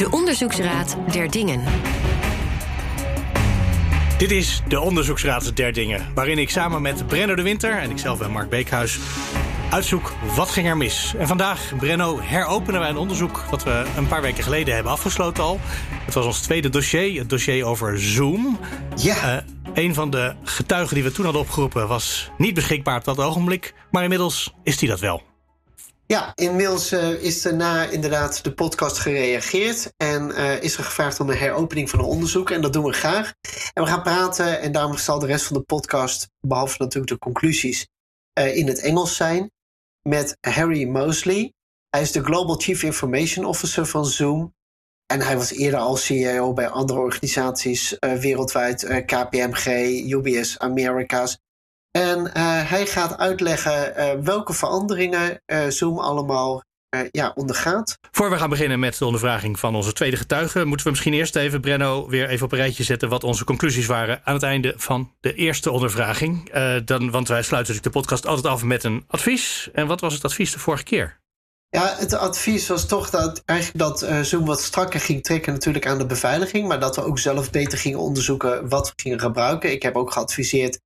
De Onderzoeksraad der Dingen. Dit is de Onderzoeksraad der Dingen, waarin ik samen met Brenno de Winter en ikzelf ben Mark Beekhuis uitzoek wat ging er mis. En vandaag, Brenno, heropenen wij een onderzoek dat we een paar weken geleden hebben afgesloten al. Het was ons tweede dossier, het dossier over Zoom. Ja. Uh, een van de getuigen die we toen hadden opgeroepen was niet beschikbaar op dat ogenblik, maar inmiddels is die dat wel. Ja, inmiddels uh, is er na inderdaad de podcast gereageerd. En uh, is er gevraagd om een heropening van een onderzoek. En dat doen we graag. En we gaan praten. En daarom zal de rest van de podcast, behalve natuurlijk de conclusies, uh, in het Engels zijn. Met Harry Mosley. Hij is de Global Chief Information Officer van Zoom. En hij was eerder al CEO bij andere organisaties wereldwijd. KPMG, UBS Americas. En uh, hij gaat uitleggen uh, welke veranderingen uh, Zoom allemaal ja, ondergaat. Voor we gaan beginnen met de ondervraging van onze tweede getuige, moeten we misschien eerst even, Brenno, weer even op een rijtje zetten wat onze conclusies waren aan het einde van de eerste ondervraging. dan, want wij sluiten natuurlijk de podcast altijd af met een advies. En wat was het advies de vorige keer? Ja, het advies was toch dat, eigenlijk dat uh, Zoom wat strakker ging trekken natuurlijk aan de beveiliging. Maar dat we ook zelf beter gingen onderzoeken wat we gingen gebruiken. Ik heb ook geadviseerd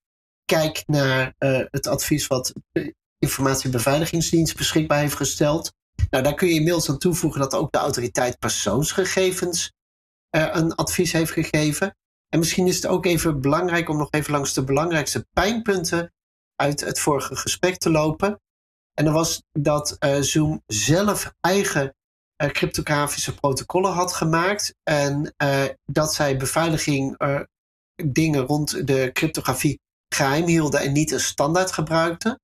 kijk naar uh, het advies wat de Informatiebeveiligingsdienst beschikbaar heeft gesteld. Nou, daar kun je inmiddels aan toevoegen dat ook de autoriteit persoonsgegevens uh, een advies heeft gegeven. En misschien is het ook even belangrijk om nog even langs de belangrijkste pijnpunten uit het vorige gesprek te lopen. En dat was dat uh, Zoom zelf eigen cryptografische protocollen had gemaakt. En dat zij beveiliging dingen rond de cryptografie geheim hielden en niet een standaard gebruikten.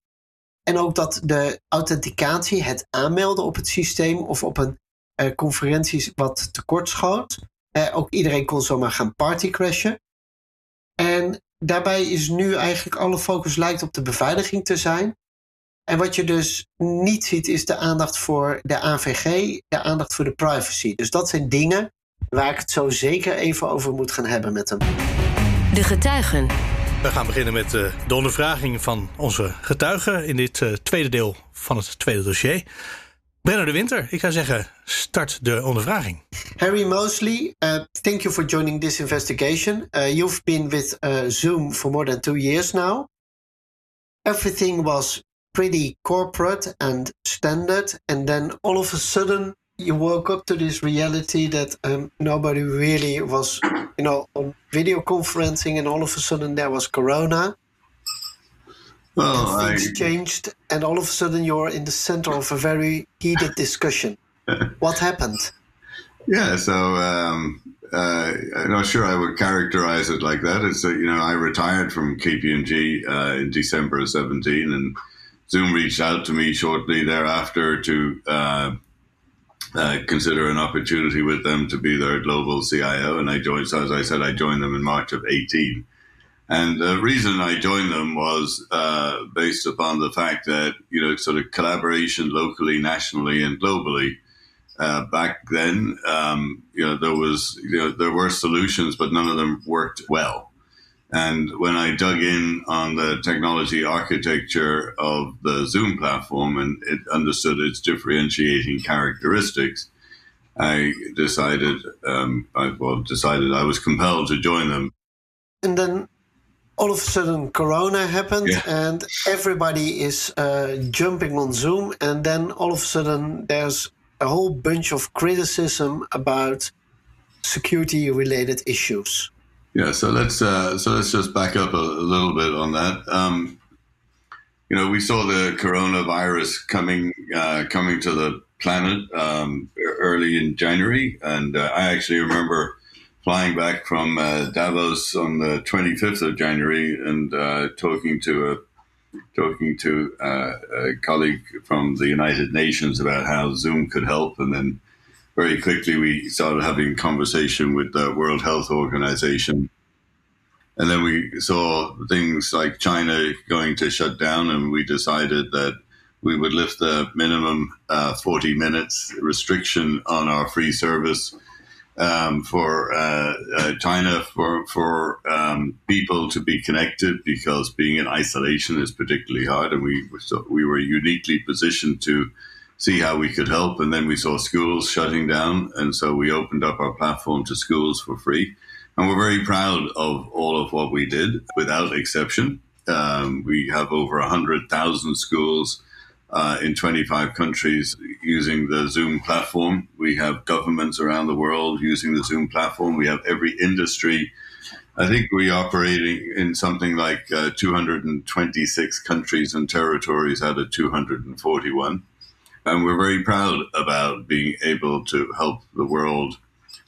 En ook dat de authenticatie, het aanmelden op het systeem of op een uh, conferentie wat tekort schoot. Uh, ook iedereen kon zomaar gaan partycrashen. En daarbij is nu eigenlijk alle focus lijkt op de beveiliging te zijn. En wat je dus niet ziet is de aandacht voor de AVG, de aandacht voor de privacy. Dus dat zijn dingen waar ik het zo zeker even over moet gaan hebben met hem. De getuigen. We gaan beginnen met uh, de ondervraging van onze getuigen in dit uh, tweede deel van het tweede dossier. Brenner de Winter, ik zou zeggen, start de ondervraging. Harry Mosley, uh, thank you for joining this investigation. you've been with Zoom for more than two years now. Everything was pretty corporate and standard, and then all of a sudden you woke up to this reality that um, nobody really was, you know, on video conferencing, and all of a sudden there was Corona. Well, and things I... changed, and all of a sudden you're in the center of a very heated discussion. what happened? Yeah, so um, uh, I'm not sure I would characterize it like that. It's uh, you know I retired from KPMG uh, in December of 17, and Zoom reached out to me shortly thereafter to uh, consider an opportunity with them to be their global CIO. And I joined, so as I said, I joined them in March of 18. And the reason I joined them was uh, based upon the fact that, you know, sort of collaboration locally, nationally, and globally. Uh, back then, um, you know, there was, you know, there were solutions, but none of them worked well. And when I dug in on the technology architecture of the Zoom platform and it understood its differentiating characteristics, I decided, um, I well, decided I was compelled to join them. And then all of a sudden, Corona happened, yeah. and everybody is uh, jumping on Zoom. And then all of a sudden, there's a whole bunch of criticism about security-related issues. Yeah, so let's uh, so let's just back up a, a little bit on that. Um, you know, we saw the coronavirus coming uh, coming to the planet um, early in January, and uh, I actually remember flying back from uh, Davos on the 25th of January and uh, talking to a talking to uh, a colleague from the United Nations about how Zoom could help, and then very quickly we started having conversation with the World Health Organization. And then we saw things like China going to shut down, and we decided that we would lift the minimum uh, 40 minutes restriction on our free service um, for uh, uh, China for for um, people to be connected because being in isolation is particularly hard, and we so we were uniquely positioned to see how we could help. And then we saw schools shutting down. And so we opened up our platform to schools for free. And we're very proud of all of what we did without exception. Um, we have over 100,000 schools uh, in 25 countries using the Zoom platform. We have governments around the world using the Zoom platform. We have every industry. I think we operating in something like uh, 226 countries and territories out of 241. And we're very proud about being able to help the world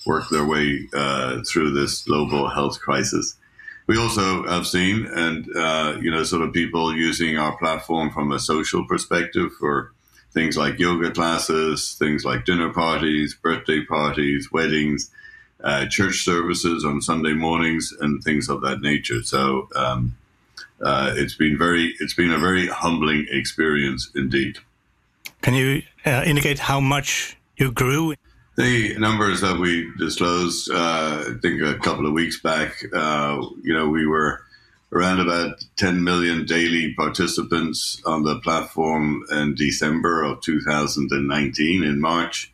work their way uh, through this global health crisis. We also have seen, and uh, you know, sort of people using our platform from a social perspective for things like yoga classes, things like dinner parties, birthday parties, weddings, uh, church services on Sunday mornings, and things of that nature. So um, uh, it's been very, it's been a very humbling experience indeed. Can you uh, indicate how much you grew? The numbers that we disclosed, uh, I think a couple of weeks back, uh, you know, we were around about 10 million daily participants on the platform in December of 2019. In March,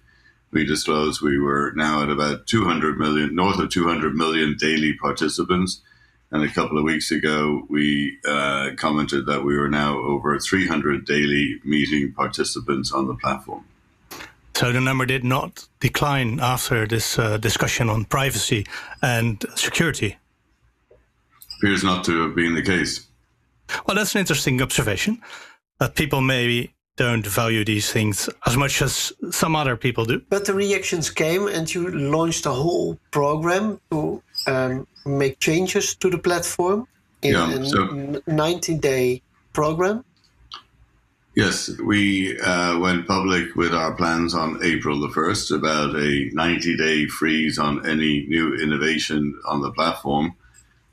we disclosed we were now at about 200 million, north of 200 million daily participants. And a couple of weeks ago, we uh, commented that we were now over 300 daily meeting participants on the platform. So the number did not decline after this uh, discussion on privacy and security. Appears not to have been the case. Well, that's an interesting observation that people maybe don't value these things as much as some other people do. But the reactions came, and you launched a whole program to um, make changes to the platform in Yeah, a so- 90 day program. Yes, we uh, went public with our plans on April the 1st about a 90 day freeze on any new innovation on the platform.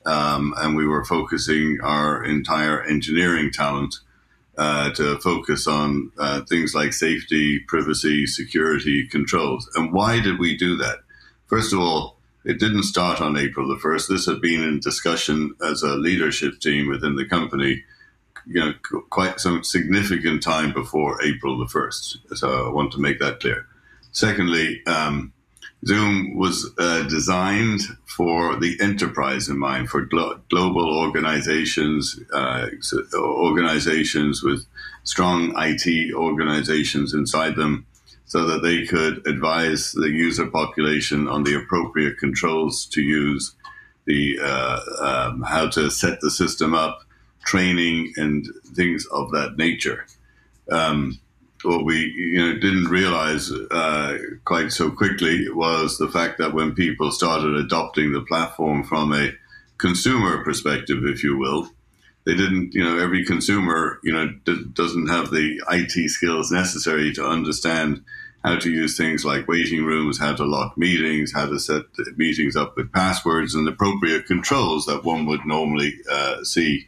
Um, and we were focusing our entire engineering talent uh, to focus on uh, things like safety, privacy, security, controls. And why did we do that? First of all, it didn't start on April the 1st. This had been in discussion as a leadership team within the company you know, quite some significant time before April the 1st. So I want to make that clear. Secondly, um, Zoom was uh, designed for the enterprise in mind, for glo- global organizations, uh, organizations with strong IT organizations inside them, so that they could advise the user population on the appropriate controls to use, the uh, um, how to set the system up, training, and things of that nature. Um, what we you know didn't realize uh, quite so quickly was the fact that when people started adopting the platform from a consumer perspective, if you will, they didn't you know every consumer you know d- doesn't have the IT skills necessary to understand how to use things like waiting rooms, how to lock meetings, how to set meetings up with passwords and appropriate controls that one would normally uh, see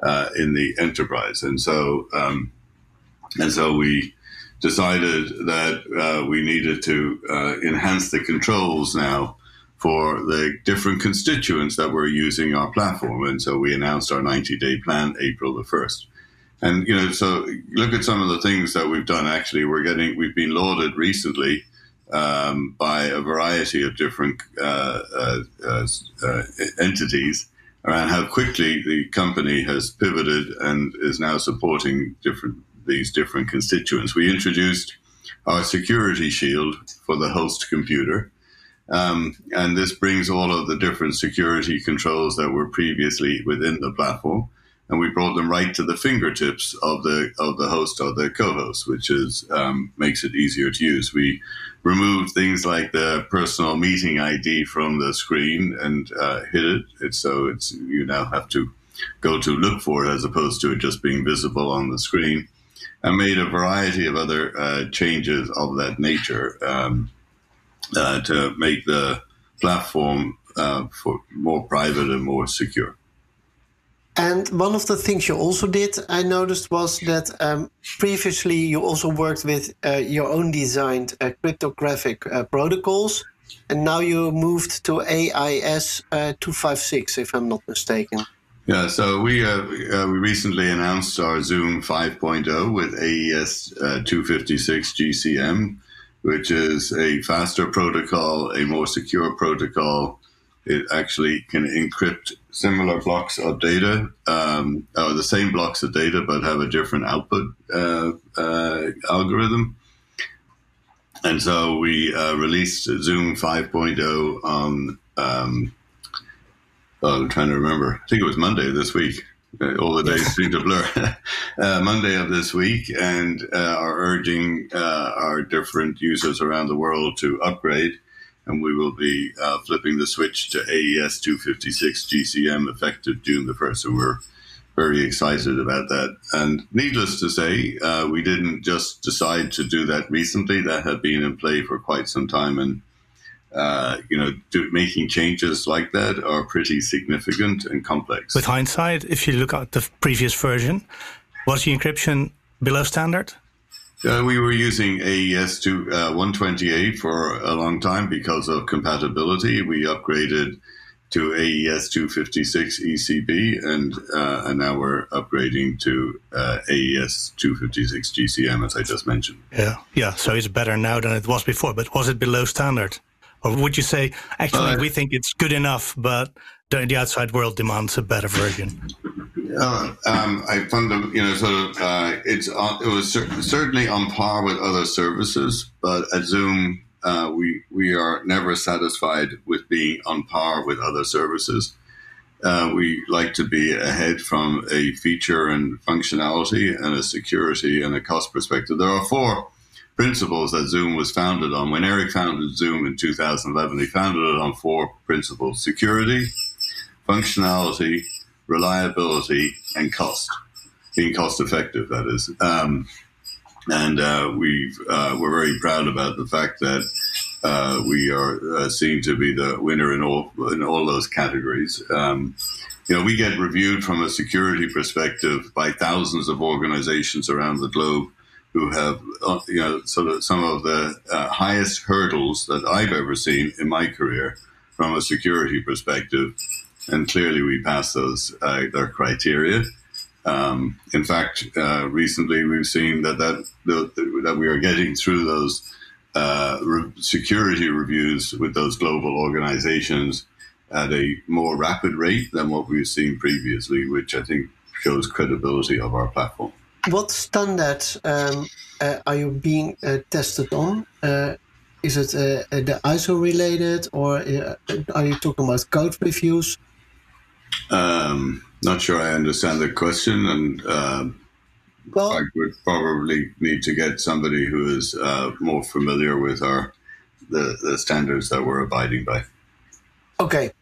uh, in the enterprise. And so, um, and so we decided that uh, we needed to uh, enhance the controls now for the different constituents that were using our platform. And so we announced our 90 day plan April the 1st. And, you know, so look at some of the things that we've done. Actually, we're getting, we've been lauded recently um, by a variety of different uh, uh, uh, uh, entities around how quickly the company has pivoted and is now supporting different these different constituents. We introduced our security shield for the host computer. Um, and this brings all of the different security controls that were previously within the platform, and we brought them right to the fingertips of the of the host or the co-host, which is um, makes it easier to use. We removed things like the personal meeting ID from the screen and uh, hid it. It's so it's you now have to go to look for it as opposed to it just being visible on the screen. And made a variety of other uh, changes of that nature. Um, uh, to make the platform uh, for more private and more secure. And one of the things you also did, I noticed, was that um, previously you also worked with uh, your own designed uh, cryptographic uh, protocols, and now you moved to AES uh, 256, if I'm not mistaken. Yeah, so we uh, uh, we recently announced our Zoom 5.0 with AES uh, 256 GCM, which is a faster protocol, a more secure protocol. It actually can encrypt similar blocks of data, um, or the same blocks of data, but have a different output uh, uh, algorithm. And so we uh, released Zoom 5.0 on. Um, oh, I'm trying to remember. I think it was Monday this week. Uh, all the days seem to blur. uh, Monday of this week, and uh, are urging uh, our different users around the world to upgrade. And we will be uh, flipping the switch to AES 256 GCM effective June the 1st. And we're very excited about that. And needless to say, uh, we didn't just decide to do that recently. That had been in play for quite some time. And uh, you know, do, making changes like that are pretty significant and complex. With hindsight, if you look at the previous version, was the encryption below standard? Uh, we were using AES to uh, 128 for a long time because of compatibility. We upgraded to AES 256 ECB, and uh, and now we're upgrading to uh, AES 256 GCM, as I just mentioned. Yeah, yeah. So it's better now than it was before. But was it below standard? Or would you say, actually, uh, we think it's good enough, but the, the, outside world demands a better version? Uh, um, I found them, you know, sort of, uh, it's on, it was cer- certainly on par with other services, but at Zoom, uh, we we are never satisfied with being on par with other services. Uh, we like to be ahead from a feature and functionality and a security and a cost perspective. There are four principles that Zoom was founded on. When Eric founded Zoom in 2011, he founded it on four principles security, functionality, reliability, and cost. Being cost effective, that is. Um, and uh, we uh, we're very proud about the fact that uh, we are uh, seen to be the winner in all in all those categories. Um, you know, we get reviewed from a security perspective by thousands of organizations around the globe who have, uh, you know, sort of some of the uh, highest hurdles that I've ever seen in my career from a security perspective. And clearly we pass those, uh, their criteria. Um, in fact, uh, recently we've seen that, that, that we are getting through those uh, re- security reviews with those global organizations at a more rapid rate than what we've seen previously, which I think shows credibility of our platform what standard um, uh, are you being uh, tested on? Uh, is it uh, uh, the ISO related, or uh, are you talking about code reviews? Um, not sure I understand the question, and um, well, I would probably need to get somebody who is more familiar with our the, the standards that we're abiding by. Okay,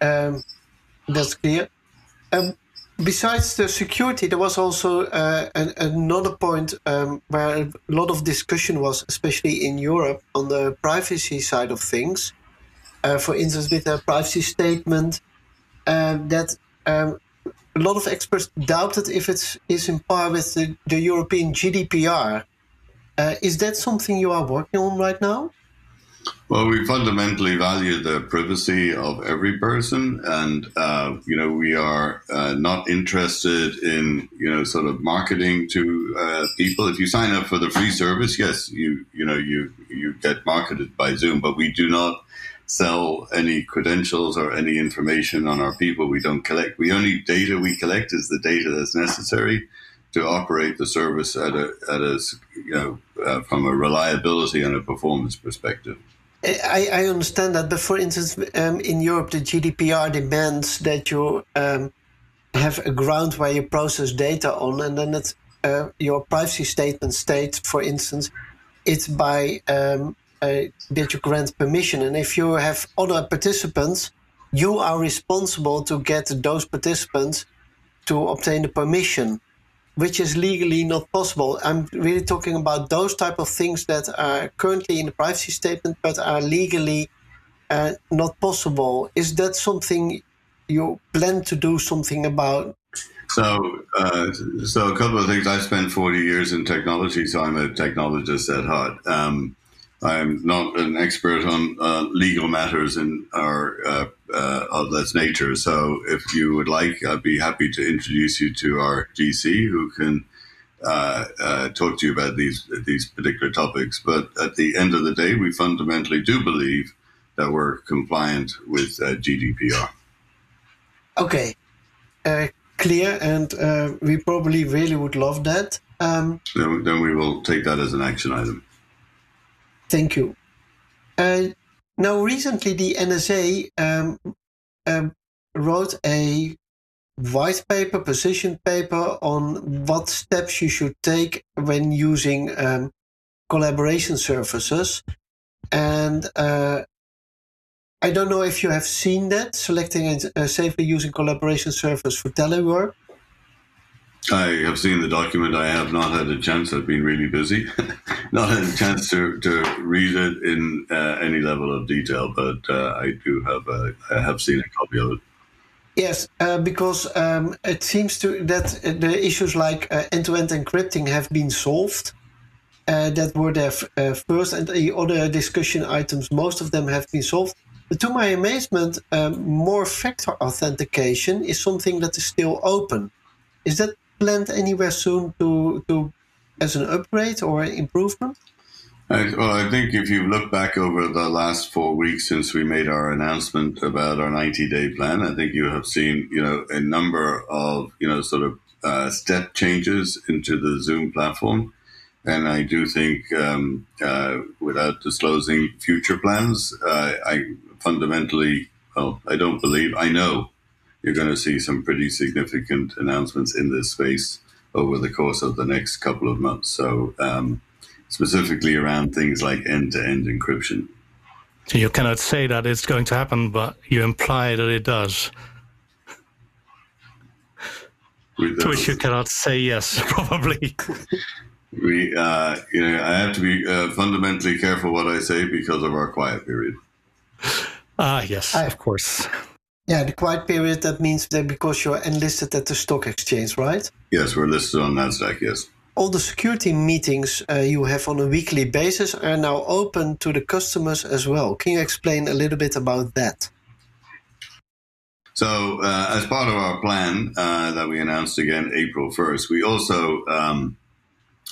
um, that's clear. Um, besides the security, there was also uh, an, another point um, where a lot of discussion was, especially in Europe, on the privacy side of things. Uh, for instance, with a privacy statement, um, that um, a lot of experts doubted if it is in par with the, the European GDPR. Uh, is that something you are working on right now? Well, we fundamentally value the privacy of every person, and uh, you know we are uh, not interested in you know sort of marketing to uh, people. If you sign up for the free service, yes, you you know you you get marketed by Zoom, but we do not sell any credentials or any information on our people. We don't collect. We only data we collect is the data that's necessary to operate the service at a at a you know uh, from a reliability and a performance perspective. I, I understand that, but for instance, um, in Europe, the GDPR demands that you um, have a ground where you process data on, and then it's, uh, your privacy statement states, for instance, it's by um, uh, that you grant permission, and if you have other participants, you are responsible to get those participants to obtain the permission which is legally not possible. I'm really talking about those type of things that are currently in the privacy statement but are legally uh, not possible. Is that something you plan to do something about? So, uh, so a couple of things. I spent 40 years in technology, so I'm a technologist at heart. Um, I'm not an expert on uh, legal matters in our uh, uh, of that nature. So, if you would like, I'd be happy to introduce you to our GC who can uh, uh, talk to you about these these particular topics. But at the end of the day, we fundamentally do believe that we're compliant with uh, GDPR. Okay, clear, and we probably really would love that. Um, then, then we will take that as an action item. Thank you. Uh, now, recently, the NSA um, um, wrote a white paper, position paper on what steps you should take when using um, collaboration services. And uh, I don't know if you have seen that, selecting and uh, safely using collaboration service for telework. I have seen the document. I have not had a chance. I've been really busy, not had a chance to, to read it in uh, any level of detail. But uh, I do have a, I have seen a copy of it. Yes, uh, because um, it seems to that the issues like uh, end-to-end encrypting have been solved. Uh, that were there uh, first, and the other discussion items, most of them have been solved. But to my amazement, um, more factor authentication is something that is still open. Is that planned anywhere soon to to as an upgrade or improvement? I, well, I think if you look back over the last four weeks since we made our announcement about our 90 day plan, I think you have seen, you know, a number of, you know, sort of uh, step changes into the Zoom platform. And I do think, um, uh, without disclosing future plans, uh, I fundamentally, well, I don't believe, I know you're going to see some pretty significant announcements in this space over the course of the next couple of months. So, um, specifically around things like end to end encryption. So, you cannot say that it's going to happen, but you imply that it does. to which you cannot say yes, probably. we, uh, you know, I have to be uh, fundamentally careful what I say because of our quiet period. Ah, yes, I, of course. Yeah, the quiet period, that means that because you're enlisted at the stock exchange, right? Yes, we're listed on NASDAQ, yes. All the security meetings uh, you have on a weekly basis are now open to the customers as well. Can you explain a little bit about that? So, uh, as part of our plan uh, that we announced again April 1st, we also um,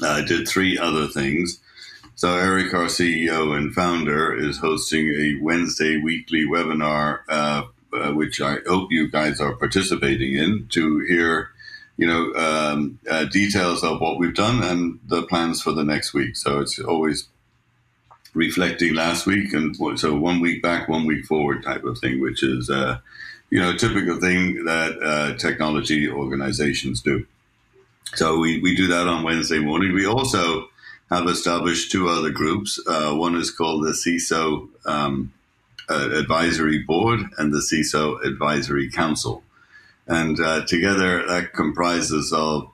uh, did three other things. So, Eric, our CEO and founder, is hosting a Wednesday weekly webinar uh, uh, which I hope you guys are participating in, to hear, you know, um, uh, details of what we've done and the plans for the next week. So it's always reflecting last week and so one week back, one week forward type of thing, which is, uh, you know, a typical thing that uh, technology organizations do. So we, we do that on Wednesday morning. We also have established two other groups. Uh, one is called the CISO um, uh, Advisory Board and the CISO Advisory Council. And uh, together that comprises of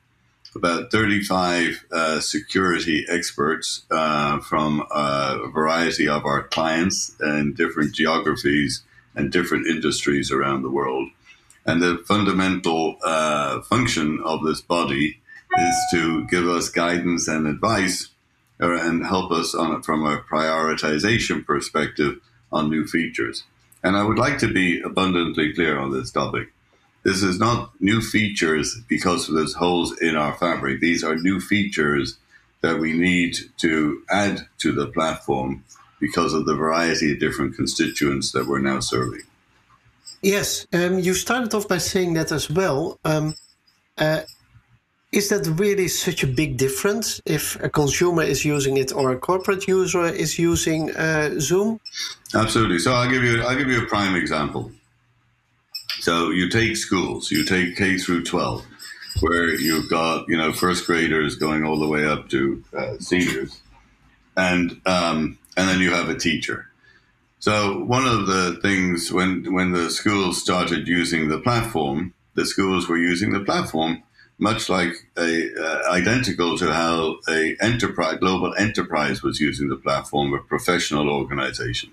about 35 uh, security experts uh, from uh, a variety of our clients in different geographies and different industries around the world. And the fundamental uh, function of this body is to give us guidance and advice and help us on it from a prioritization perspective on new features. And I would like to be abundantly clear on this topic. This is not new features because there's holes in our fabric. These are new features that we need to add to the platform because of the variety of different constituents that we're now serving. Yes, um, you started off by saying that as well. Um, uh, is that really such a big difference if a consumer is using it or a corporate user is using uh, Zoom? Absolutely. So I'll give you I'll give you a prime example. So you take schools, you take K through 12, where you've got you know first graders going all the way up to uh, seniors, and um, and then you have a teacher. So one of the things when when the schools started using the platform, the schools were using the platform much like a uh, identical to how a enterprise global enterprise was using the platform, a professional organization.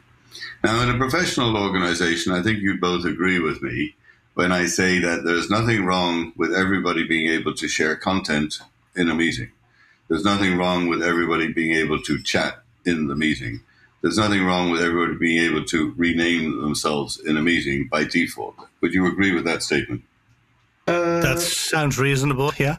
Now, in a professional organization, I think you both agree with me when I say that there's nothing wrong with everybody being able to share content in a meeting. There's nothing wrong with everybody being able to chat in the meeting. there's nothing wrong with everybody being able to rename themselves in a meeting by default. Would you agree with that statement? Uh, that sounds reasonable, yeah.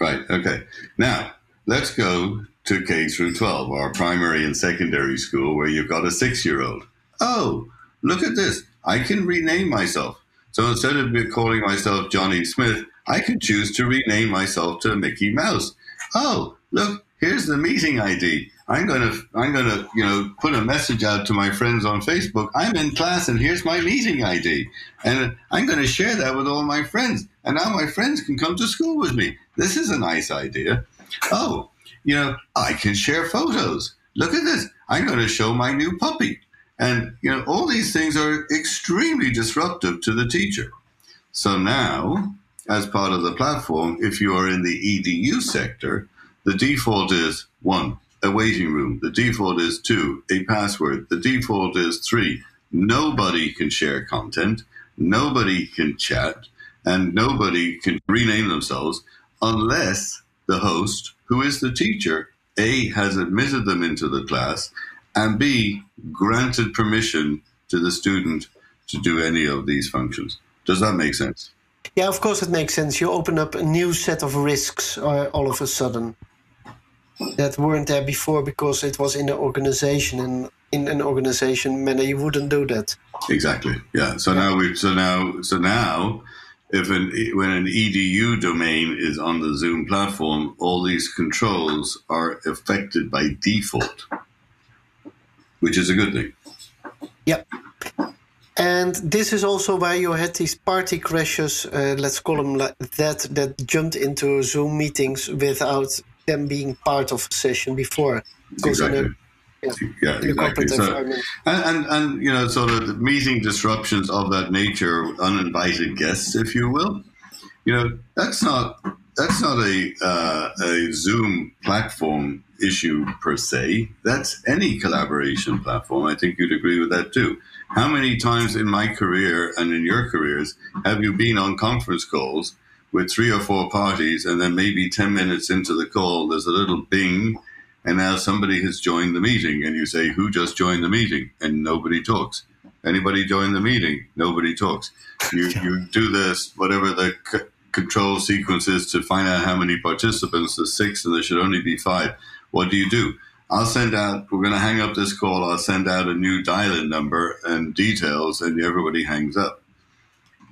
Right, okay. Now, let's go to K through 12, our primary and secondary school, where you've got a six year old. Oh, look at this. I can rename myself. So instead of calling myself Johnny Smith, I can choose to rename myself to Mickey Mouse. Oh, look, here's the meeting ID. I'm gonna, I'm gonna, you know, put a message out to my friends on Facebook. I'm in class, and here's my meeting ID, and I'm gonna share that with all my friends. And now my friends can come to school with me. This is a nice idea. Oh, you know, I can share photos. Look at this. I'm going to show my new puppy. And, you know, all these things are extremely disruptive to the teacher. So now, as part of the platform, if you are in the EDU sector, the default is one, a waiting room. The default is two, a password. The default is three, nobody can share content, nobody can chat, and nobody can rename themselves unless the host, who is the teacher, A, has admitted them into the class, and B, granted permission to the student to do any of these functions. Does that make sense? Yeah, of course it makes sense. You open up a new set of risks uh, all of a sudden that weren't there before because it was in the organization and in an organization manner you wouldn't do that. Exactly. Yeah. So now we so now so now if an when an edu domain is on the Zoom platform, all these controls are affected by default, which is a good thing. Yep. And this is also why you had these party crashes, uh, let's call them like that, that jumped into Zoom meetings without them being part of a session before. Because exactly yeah, yeah exactly. So, and, and, and you know, sort of meeting disruptions of that nature, uninvited guests, if you will. You know, that's not that's not a uh, a Zoom platform issue per se. That's any collaboration platform. I think you'd agree with that too. How many times in my career and in your careers have you been on conference calls with three or four parties, and then maybe ten minutes into the call, there's a little bing and now somebody has joined the meeting and you say who just joined the meeting? And nobody talks. Anybody join the meeting? Nobody talks. You, you do this whatever the c- control sequence is to find out how many participants there's six and there should only be five. What do you do? I'll send out we're going to hang up this call i'll send out a new dial-in number and details and everybody hangs up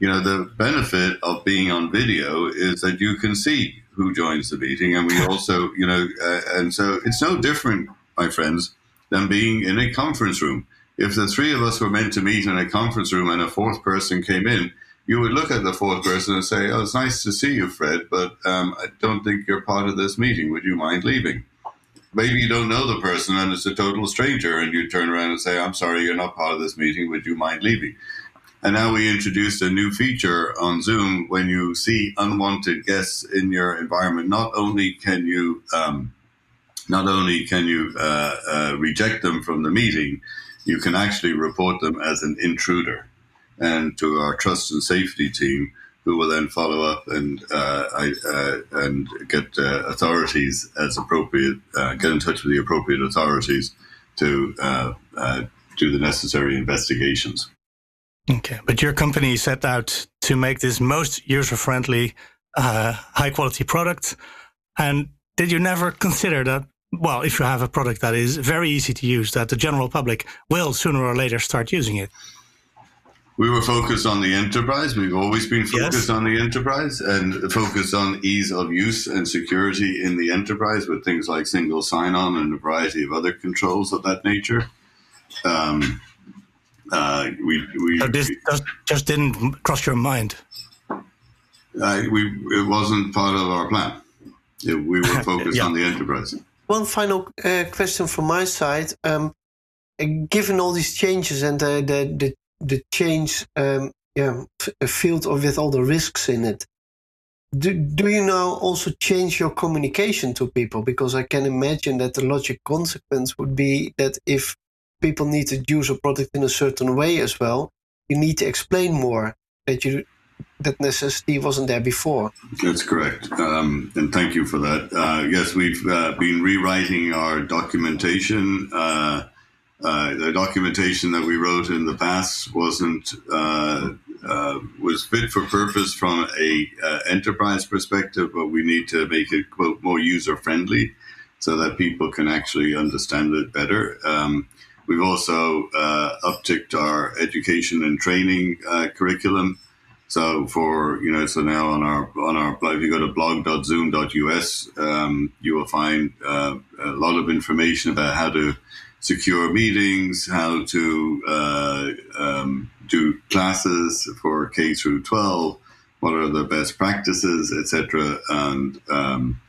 you know the benefit of being on video is that you can see who joins the meeting, and we also, you know, uh, and so it's no different, my friends, than being in a conference room. If the three of us were meant to meet in a conference room and a fourth person came in, you would look at the fourth person and say, "Oh, it's nice to see you, Fred, but um, I don't think you're part of this meeting. Would you mind leaving?" Maybe you don't know the person and it's a total stranger, and you turn around and say, "I'm sorry, you're not part of this meeting. Would you mind leaving?" And now we introduced a new feature on Zoom when you see unwanted guests in your environment. Not only can you um, not only can you uh, uh, reject them from the meeting, you can actually report them as an intruder, and to our trust and safety team, who will then follow up and uh, I, uh, and get uh, authorities as appropriate, uh, get in touch with the appropriate authorities to do the necessary investigations. Okay, but your company set out to make this most user-friendly, uh, high-quality product, and did you never consider that? Well, if you have a product that is very easy to use, that the general public will sooner or later start using it. We were focused on the enterprise. We've always been focused yes. on the enterprise and focused on ease of use and security in the enterprise with things like single sign-on and a variety of other controls of that nature. Um, uh, we, we, so this just, just didn't cross your mind. Uh, we it wasn't part of our plan. It, we were focused yeah. on the enterprise. One final uh, question from my side. Um, given all these changes and the the the, the change um, yeah, field with all the risks in it, do, do you now also change your communication to people? Because I can imagine that the logic consequence would be that if people need to use a product in a certain way as well, you need to explain more that you that necessity wasn't there before. That's correct, um, and thank you for that. Uh, yes, we've uh, been rewriting our documentation. Uh, uh the documentation that we wrote in the past wasn't uh, uh, was fit for purpose from a enterprise perspective, but we need to make it quote more user friendly so that people can actually understand it better. Um, we've also upticked our education and training curriculum. So for you know, so now on our on our if you go to blog.zoom.us, um, you will find uh, a lot of information about how to secure meetings, how to uh, um, do classes for K through 12, what are the best practices, etc. And um,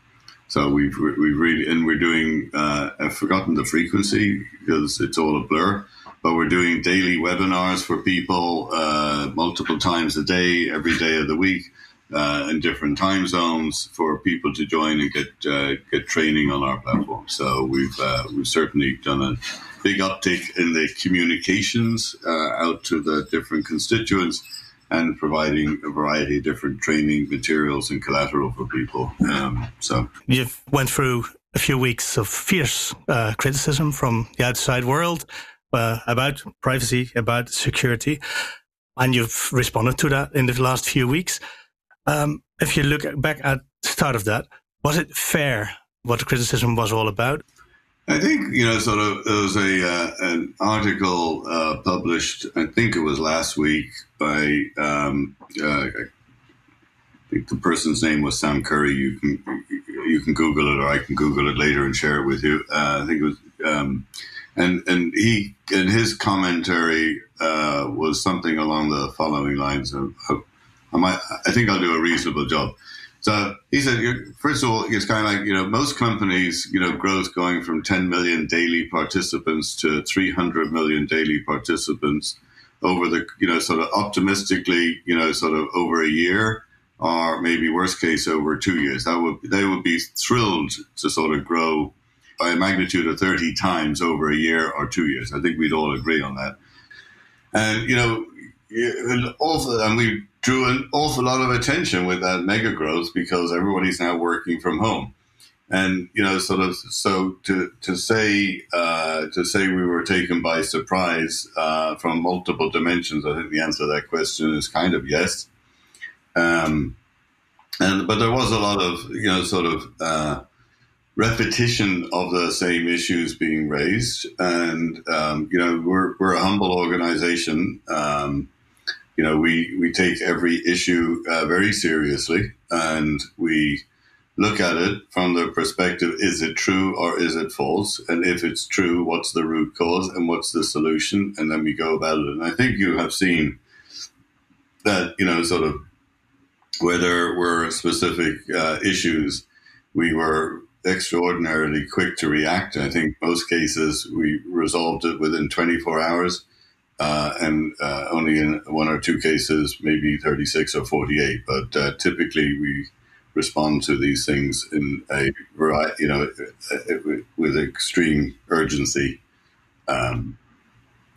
so we've we really and we're doing. Uh, I've forgotten the frequency because it's all a blur but we're doing daily webinars for people uh, multiple times a day, every day of the week, uh, in different time zones for people to join and get uh, get training on our platform. So we've uh, we've certainly done a big uptick in the communications uh, out to the different constituents and providing a variety of different training materials and collateral for people. Um, so you've went through a few weeks of fierce uh, criticism from the outside world uh, about privacy, about security, and you've responded to that in the last few weeks. Um, if you look back at the start of that, was it fair what the criticism was all about? I think you know, sort of. There was a uh, an article uh, published. I think it was last week by. Um, uh, I think the person's name was Sam Curry. You can you can Google it, or I can Google it later and share it with you. Uh, I think it was. Um, and and he and his commentary uh, was something along the following lines of, of I might I think I'll do a reasonable job. So he said, first of all, it's kind of like you know most companies, you know, growth going from 10 million daily participants to 300 million daily participants over the you know sort of optimistically, you know, sort of over a year or maybe worst case over two years. That would they would be thrilled to sort of grow by a magnitude of 30 times over a year or two years. I think we'd all agree on that. And, you know, an awful, and we drew an awful lot of attention with that mega growth because everybody's now working from home. And, you know, sort of, so to, to say, uh, to say we were taken by surprise, uh, from multiple dimensions, I think the answer to that question is kind of yes. Um, and, but there was a lot of, you know, sort of, uh, repetition of the same issues being raised. And, um, you know, we're, we're a humble organization. Um, you know, we, we take every issue uh, very seriously and we look at it from the perspective is it true or is it false? And if it's true, what's the root cause and what's the solution? And then we go about it. And I think you have seen that, you know, sort of where there were specific uh, issues, we were extraordinarily quick to react. I think most cases we resolved it within 24 hours, uh, and uh, only in one or two cases, maybe 36 or 48. But uh, typically, we respond to these things in a variety, you know, uh, uh, with extreme urgency. Um,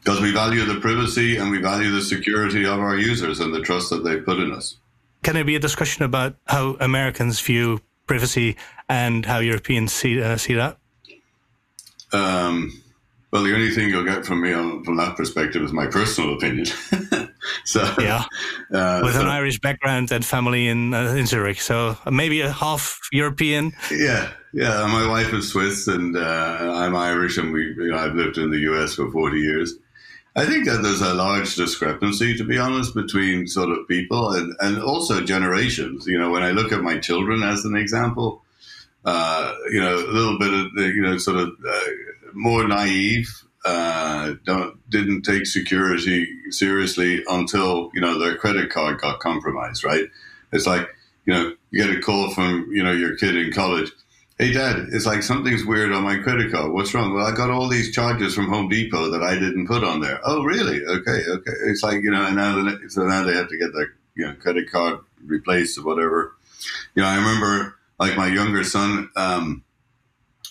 because we value the privacy and we value the security of our users and the trust that they put in us. Can there be a discussion about how Americans view privacy and how Europeans see uh, see that? Um, well, the only thing you'll get from me on, from that perspective is my personal opinion. so yeah, uh, with so, an Irish background and family in uh, in Zurich, so maybe a half European. Yeah, yeah. My wife is Swiss and uh, I'm Irish, and we you know, I've lived in the US for forty years. I think that there's a large discrepancy, to be honest, between sort of people and, and also generations. You know, when I look at my children as an example, uh, you know, a little bit of, you know, sort of uh, more naive, uh, didn't take security seriously until, you know, their credit card got compromised, right? It's like, you know, you get a call from, you know, your kid in college Hey, Dad, it's like something's weird on my credit card. What's wrong? Well, I got all these charges from Home Depot that I didn't put on there. Oh, really? Okay, okay. It's like, you know, and now, the, so now they have to get their you know, credit card replaced or whatever. You know, I remember like my younger son, um,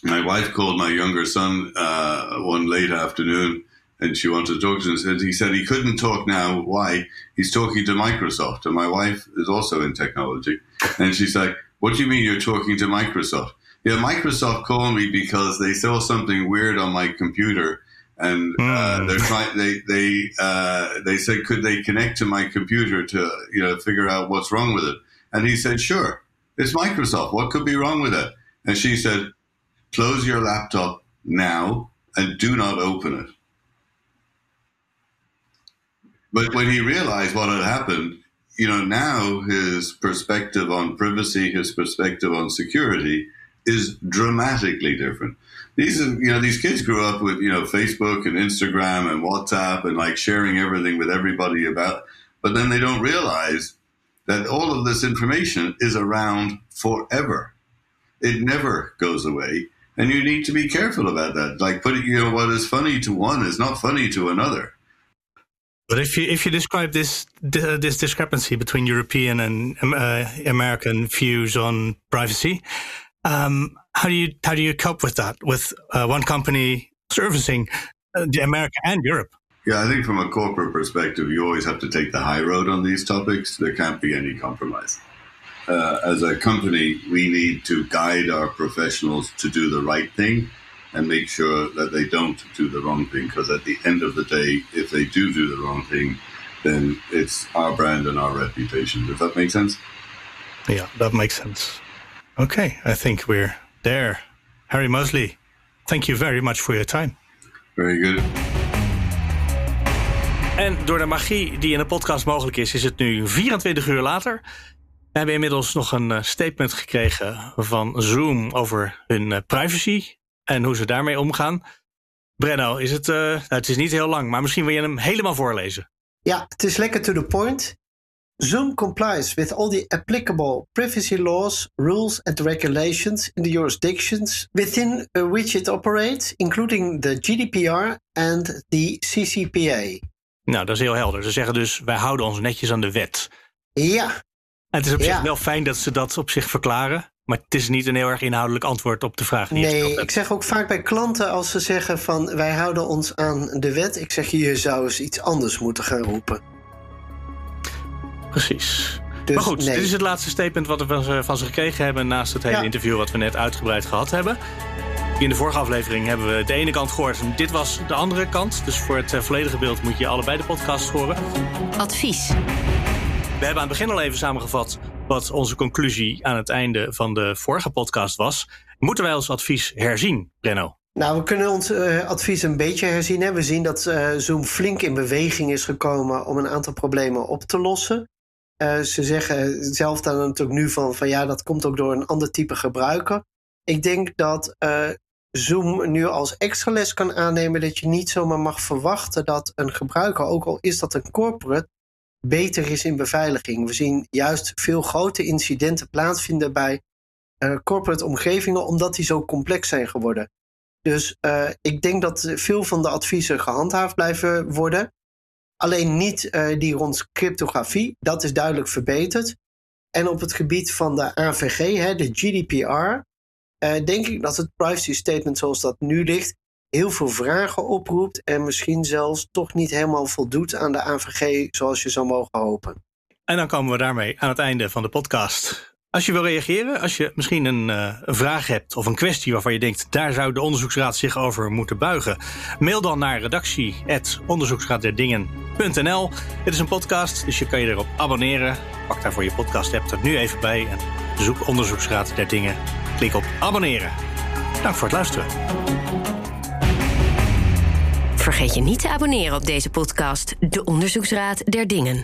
my wife called my younger son uh, one late afternoon and she wanted to talk to him. And he said he couldn't talk now. Why? He's talking to Microsoft. And my wife is also in technology. And she's like, What do you mean you're talking to Microsoft? Yeah, Microsoft called me because they saw something weird on my computer. And uh, Hmm. they're trying. They they uh, they said, could they connect to my computer to you know figure out what's wrong with it? And he said, sure. It's Microsoft. What could be wrong with it? And she said, close your laptop now and do not open it. But when he realized what had happened, you know, now his perspective on privacy, his perspective on security is dramatically different. These are, you know, these kids grew up with, you know, Facebook and Instagram and WhatsApp and like sharing everything with everybody about, but then they don't realize that all of this information is around forever. It never goes away. And you need to be careful about that. Like putting, you know, what is funny to one is not funny to another. But if you if you describe this this discrepancy between European and uh, American views on privacy, um, how do you how do you cope with that? With uh, one company servicing uh, America and Europe? Yeah, I think from a corporate perspective, you always have to take the high road on these topics. There can't be any compromise. Uh, as a company, we need to guide our professionals to do the right thing and make sure that they don't do the wrong thing. Because at the end of the day, if they do do the wrong thing, then it's our brand and our reputation. Does that make sense? Yeah, that makes sense. Okay, I think we're there. Harry Moseley, thank you very much for your time. Very good. En door de magie die in de podcast mogelijk is, is het nu 24 uur later. We hebben inmiddels nog een eh, statement gekregen van Zoom over hun eh, privacy en hoe ze daarmee omgaan. Brenno, is het, eh, nou, het is niet heel lang, maar misschien wil je hem helemaal voorlezen. Ja, het is lekker to the point. Zoom complies with all the applicable privacy laws, rules, and regulations in the jurisdictions within which it operates, including the GDPR and the CCPA. Nou, dat is heel helder. Ze zeggen dus, wij houden ons netjes aan de wet. Ja, het is op Ja. zich wel fijn dat ze dat op zich verklaren. Maar het is niet een heel erg inhoudelijk antwoord op de vraag die nee, ik zeg ook vaak bij klanten als ze zeggen van wij houden ons aan de wet. Ik zeg je zou eens iets anders moeten gaan roepen. Precies. Dus maar goed, nee. dit is het laatste statement wat we van ze, van ze gekregen hebben... naast het hele Ja. interview wat we net uitgebreid gehad hebben. In de vorige aflevering hebben we de ene kant gehoord... en dit was de andere kant. Dus voor het eh, volledige beeld moet je allebei de podcasts horen. Advies. We hebben aan het begin al even samengevat... wat onze conclusie aan het einde van de vorige podcast was. Moeten wij ons advies herzien, Brenno? Nou, we kunnen ons eh, advies een beetje herzien. Hè. We zien dat eh, Zoom flink in beweging is gekomen om een aantal problemen op te lossen. Eh, ze zeggen zelf dan natuurlijk nu van, van ja, dat komt ook door een ander type gebruiker. Ik denk dat Zoom nu als extra les kan aannemen dat je niet zomaar mag verwachten dat een gebruiker, ook al is dat een corporate, beter is in beveiliging. We zien juist veel grote incidenten plaatsvinden bij eh, corporate omgevingen omdat die zo complex zijn geworden. Dus eh, ik denk dat veel van de adviezen gehandhaafd blijven worden. Alleen niet eh, die rond cryptografie. Dat is duidelijk verbeterd. En op het gebied van de AVG, hè, de GDPR, denk ik dat het privacy statement zoals dat nu ligt heel veel vragen oproept en misschien zelfs toch niet helemaal voldoet aan de AVG zoals je zou mogen hopen. En dan komen we daarmee aan het einde van de podcast. Als je wil reageren, als je misschien een, eh, een vraag hebt of een kwestie waarvan je denkt, daar zou de onderzoeksraad zich over moeten buigen, mail dan naar redactie.onderzoeksraadderdingen.nl. Dit is een podcast, dus je kan je erop abonneren. Pak daarvoor je podcast app er nu even bij en zoek Onderzoeksraad der Dingen. Klik op abonneren. Dank voor het luisteren. Vergeet je niet te abonneren op deze podcast, De Onderzoeksraad der Dingen.